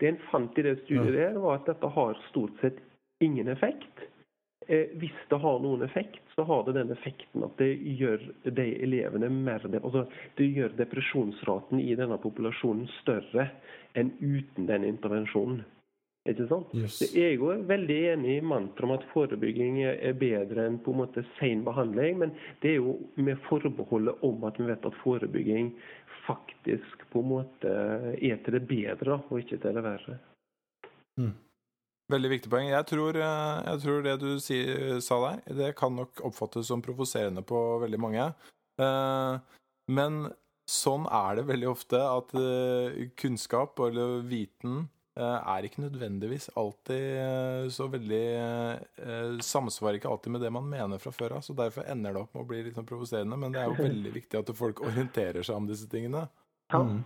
Det en fant i det studiet, der, var at dette har stort sett ingen effekt. Eh, hvis det har noen effekt, så har det den effekten at det gjør de elevene mer altså Det gjør depresjonsraten i denne populasjonen større enn uten den intervensjonen. Ikke sant? Yes. Jeg er veldig enig i mantraet om at forebygging er bedre enn på en måte sen behandling, men det er jo med forbeholdet om at vi vet at forebygging faktisk på en måte er til det bedre, og ikke til det verre. Mm. Veldig viktig poeng. Jeg tror, eh, jeg tror det du si, sa der, det kan nok oppfattes som provoserende på veldig mange. Eh, men sånn er det veldig ofte, at eh, kunnskap eller viten er ikke nødvendigvis alltid så veldig Samsvarer ikke alltid med det man mener fra før av. Så derfor ender det opp med å bli litt sånn provoserende. Men det er jo <laughs> veldig viktig at folk orienterer seg om disse tingene. Ja. Mm.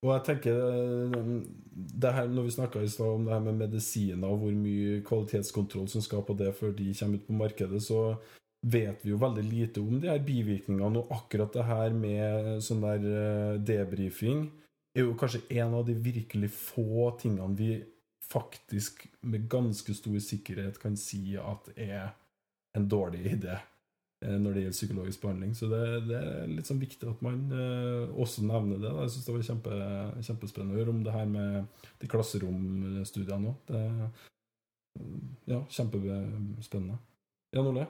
Og jeg tenker eh, her, Når vi snakka i stad om det her med medisiner og hvor mye kvalitetskontroll som skal på det før de kommer ut på markedet, så vet vi jo veldig lite om de her bivirkningene. Og akkurat det her med sånn der eh, debrifing er jo kanskje en av de virkelig få tingene vi faktisk med ganske stor sikkerhet kan si at er en dårlig idé. Eh, når det gjelder psykologisk behandling. Så det, det er litt sånn viktig at man eh, også nevner det. Da. Jeg syns det var kjempe, kjempespennende å høre om det her med de klasseromstudiene òg. Ja, kjempespennende. Jan Ole?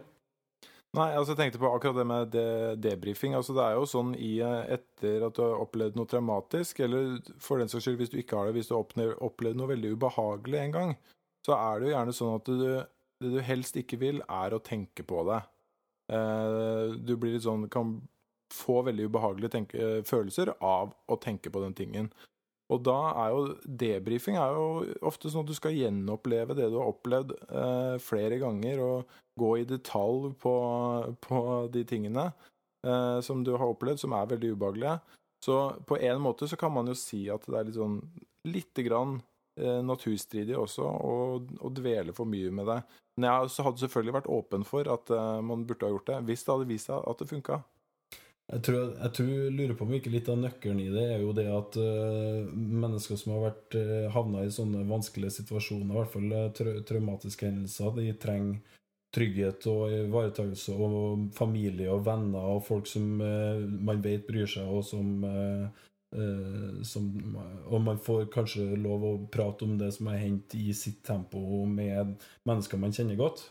Nei, altså jeg tenkte på akkurat det med de debrifing. Altså det er jo sånn i, etter at du har opplevd noe traumatisk, eller for den saks skyld hvis du ikke har det, hvis du har opplevd noe veldig ubehagelig en gang, så er det jo gjerne sånn at du, det du helst ikke vil, er å tenke på det. Eh, du blir litt sånn Kan få veldig ubehagelige tenke, følelser av å tenke på den tingen. Og da er jo debrifing er jo ofte sånn at du skal gjenoppleve det du har opplevd eh, flere ganger, og gå i detalj på, på de tingene eh, som du har opplevd, som er veldig ubehagelige. Så på en måte så kan man jo si at det er litt sånn lite grann naturstridig også og dvele for mye med det. Men jeg hadde selvfølgelig vært åpen for at uh, man burde ha gjort det, hvis det hadde vist seg at det funka. Jeg tror, jeg tror, lurer på om ikke litt av nøkkelen i det er jo det at uh, mennesker som har vært uh, havna i sånne vanskelige situasjoner, i hvert fall uh, tra traumatiske hendelser, de trenger trygghet og ivaretakelse og familie og venner og folk som man vet bryr seg, og som Uh, som, og man får kanskje lov å prate om det som har hendt i sitt tempo med mennesker man kjenner godt.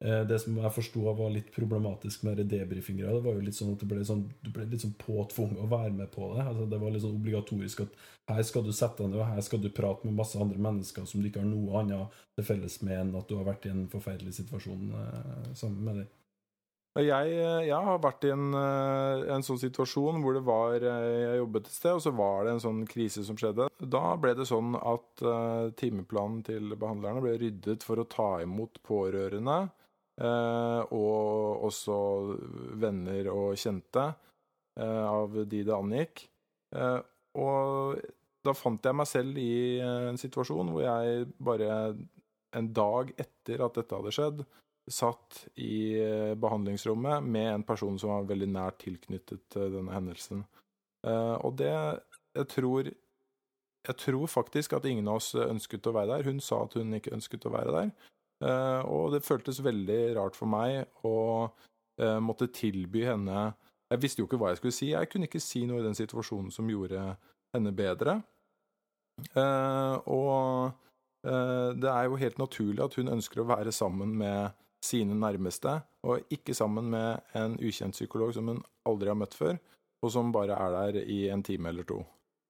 Uh, det som jeg forsto var litt problematisk med debrifingra, det var jo litt sånn at du ble, sånn, du ble litt sånn påtvunget å være med på det. Altså, det var litt sånn obligatorisk at her skal du sette deg ned, og her skal du prate med masse andre mennesker som du ikke har noe annet til felles med enn at du har vært i en forferdelig situasjon uh, sammen med dem. Jeg, jeg, har vært i en, eh, en, sånn situasjon hvor det var eh, Jeg jobbet et sted, og så var det en sånn krise som skjedde. Da ble det sånn at uh, timeplanen til behandlerne ble ryddet for å ta imot pårørende. Uh, og også venner og kjente uh, av de det angikk. og da fant jeg meg selv i en situasjon hvor jeg bare en dag etter at dette hadde skjedd, satt i eh, behandlingsrommet med en person som var veldig nært tilknyttet denne hendelsen. Eh, og det Jeg tror Jeg tror faktisk at ingen av oss ønsket å være der. Hun sa at hun ikke ønsket å være der. Eh, og det føltes veldig rart for meg å måtte tilby henne Jeg visste jo ikke hva jeg skulle si. Jeg kunne ikke si noe i den situasjonen som gjorde henne bedre. Og eh, det er jo helt naturlig at hun ønsker å være sammen med sine nærmeste, og ikke sammen med en ukjent psykolog som hun aldri har møtt før, og som bare er der i en time eller to.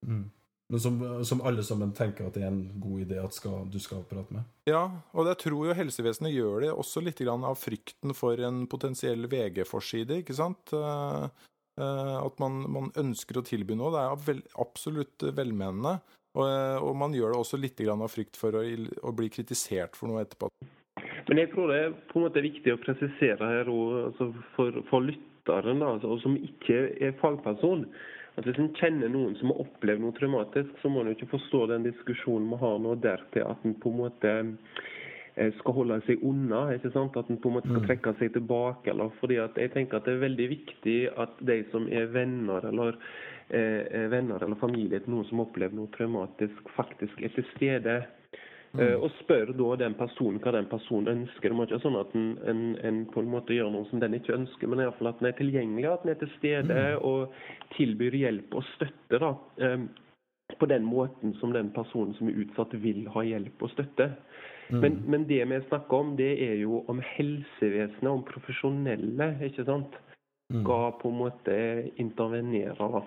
Mm. Men som, som, alle sammen tenker at det er en god idé at skal, du skal prate med? Ja, og jeg tror jo helsevesenet gjør det også litt av frykten for en potensiell VG-forside, ikke sant? Uh, uh, at man, man, ønsker å tilby noe. Det er vel, absolutt velmenende. Og, og, man gjør det også litt av frykt for å, å bli kritisert for noe etterpå. Men jeg tror det er på en måte viktig å presisere her altså for, for lytteren, altså, som ikke er fagperson. at Hvis en kjenner noen som har opplevd noe traumatisk, så må en ikke forstå den diskusjonen vi har nå dertil at en på en måte eh, skal holde seg unna. ikke sant? At en på en måte skal mm. trekke seg tilbake. eller fordi at Jeg tenker at det er veldig viktig at de som er venner eller eh, venner eller familie til noen som opplever noe traumatisk, faktisk er til stede Mm. Eh, og spør da den personen hva den personen ønsker. Det må ikke sånn at en, en, en, på en måte gjør noe som den ikke ønsker, men iallfall at den er tilgjengelig, at den er til stede mm. og tilbyr hjelp og støtte. da, um, På den måten som den personen som er utsatt, vil ha hjelp og støtte. Mm. Men, men, det vi snakker om, det er jo om helsevesenet, om profesjonelle, ikke sant? Mm. Skal på en måte intervenere. da.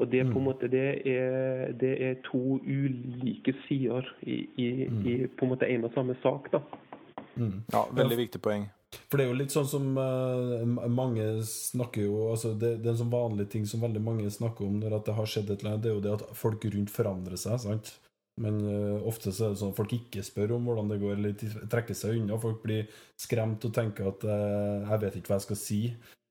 Og det på en mm. måte det er, det er to ulike sider i, i, mm. i, på en måte en og samme sak. da. Mm. Ja, veldig viktig poeng. For det er jo litt sånn som uh, mange snakker jo altså det, det, er en sånn vanlig ting som veldig mange snakker om når det har skjedd et eller annet, det er jo det at folk rundt forandrer seg. sant? Men uh, ofte så er det sånn at folk ikke spør om hvordan det går, eller trekker seg unna. Folk blir skremt og tenker at uh, 'jeg vet ikke hva jeg skal si'.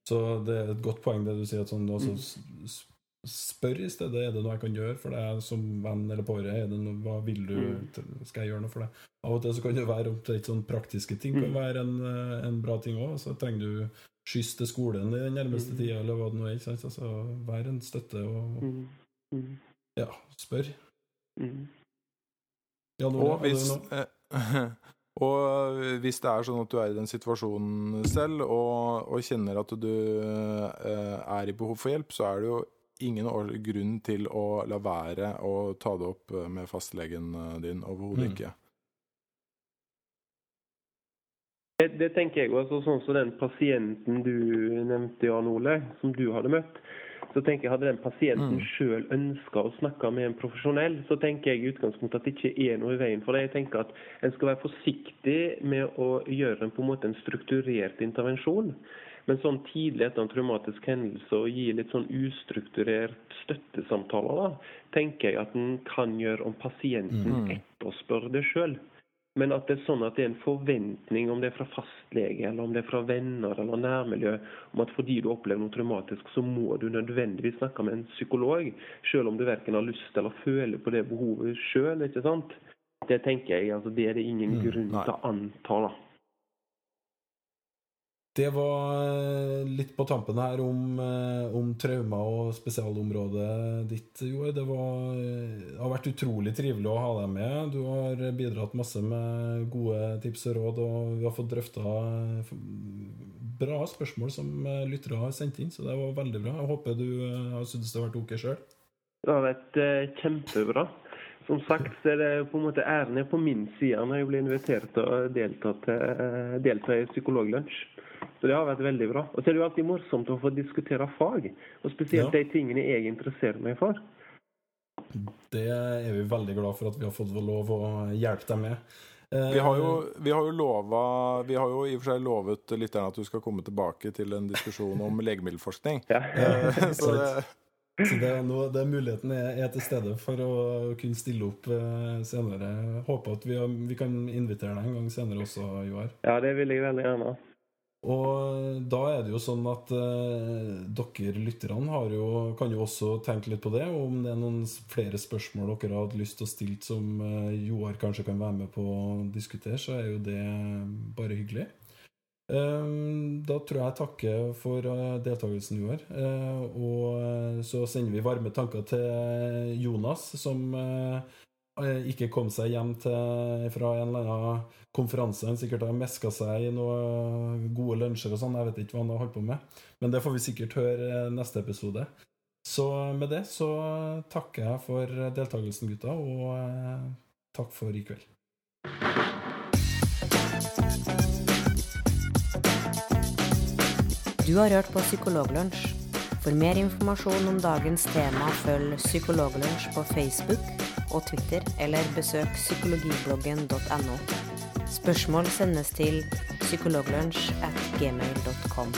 Så det er et godt poeng det du sier, at sånn, altså, mm spør i stedet er det noe jeg kan gjøre for deg som venn eller pårørende. Hva vil du, mm. skal jeg gjøre noe for deg? Av og til så kan det være litt sånn praktiske ting kan mm. være en, eh, en bra ting òg. Så trenger du skyss til skolen i den nærmeste mm. tida, eller hva det nå er. Altså, vær en støtte og ja, spør. Ja, nå, og hvis <laughs> Og hvis det er sånn at du er i den situasjonen selv og, og kjenner at du eh, er i behov for hjelp, så er det jo ingen grunn til å la være å ta det opp eh, med fastlegen eh, din. Overhodet mm. ikke. Det, det, tenker jeg også, sånn som den pasienten du nevnte, Jan Ole, som du hadde møtt. Så tenker jeg Hadde den pasienten mm. sjøl ønska å snakke med en profesjonell, så tenker jeg i utgangspunktet at det ikke er noe i veien for det. Jeg tenker at En skal være forsiktig med å gjøre en, på en måte en strukturert intervensjon. Men sånn tidlig etter en traumatisk hendelse å gi litt sånn ustrukturert støttesamtaler, da, tenker jeg at en kan gjøre om pasienten mm. etterspør det sjøl. Men at det er sånn at det er en forventning, om det er fra fastlege eller om det er fra venner eller nærmiljø, om at fordi du opplever noe traumatisk, så må du nødvendigvis snakke med en psykolog. Selv om du verken har lyst eller føler på det behovet sjøl. Det tenker jeg, altså det er det ingen mm, grunn til å anta. da. Det var eh, litt på tampen her om, eh, om traumer og spesialområdet ditt, Joar. Det, var, eh, det har vært utrolig trivelig å ha deg med. Du har bidratt masse med gode tips og råd, og vi har fått drøfta bra spørsmål som lyttere har sendt inn, så det var veldig bra. Jeg håper du har syntes det har vært ok sjøl. Det har vært kjempebra. Som sagt så er det på en måte æren er på min side når jeg blir invitert til å delta, til, delta i Psykologlunsj. Så det har vært veldig bra. Og så er det jo alltid morsomt å få diskutere fag. Og spesielt ja. de tingene jeg interesserer meg for. Det er vi veldig glad for at vi har fått lov å hjelpe deg med. Vi har, jo, vi har jo lova Vi har jo i og for seg lovet lytterne at du skal komme tilbake til en diskusjon om legemiddelforskning. Ja. <laughs> Eh, så det, så det er, noe, det muligheten er, er, til stede for å kunne stille opp eh, senere. Håper at vi, vi kan invitere deg en gang senere også, Joar. Ja, det vil jeg veldig gjerne. Og da er det jo sånn at eh, dere lytterne jo, kan jo også tenke litt på det. Og om det er noen flere spørsmål dere har hatt lyst til å stille som eh, Joar kanskje kan være med på å diskutere, så er jo det bare hyggelig. Um, da tror jeg jeg takker for uh, deltakelsen, Joar. og så sender vi varme tanker til Jonas, som Eh, Eh, ikke kom seg hjem til, fra en eller annen konferanse. Han sikkert har meska seg i noen gode lunsjer og sånn. Jeg vet ikke hva han har holdt på med. Men det får vi sikkert høre neste episode. Så med det så takker jeg for deltakelsen, gutta, og eh, takk for i kveld. Du har hørt på Psykologlunsj. For mer informasjon om dagens tema følg Psykologlunsj på Facebook og Twitter, eller besøk psykologibloggen.no. Spørsmål sendes til psykologlunsj at gmail.com.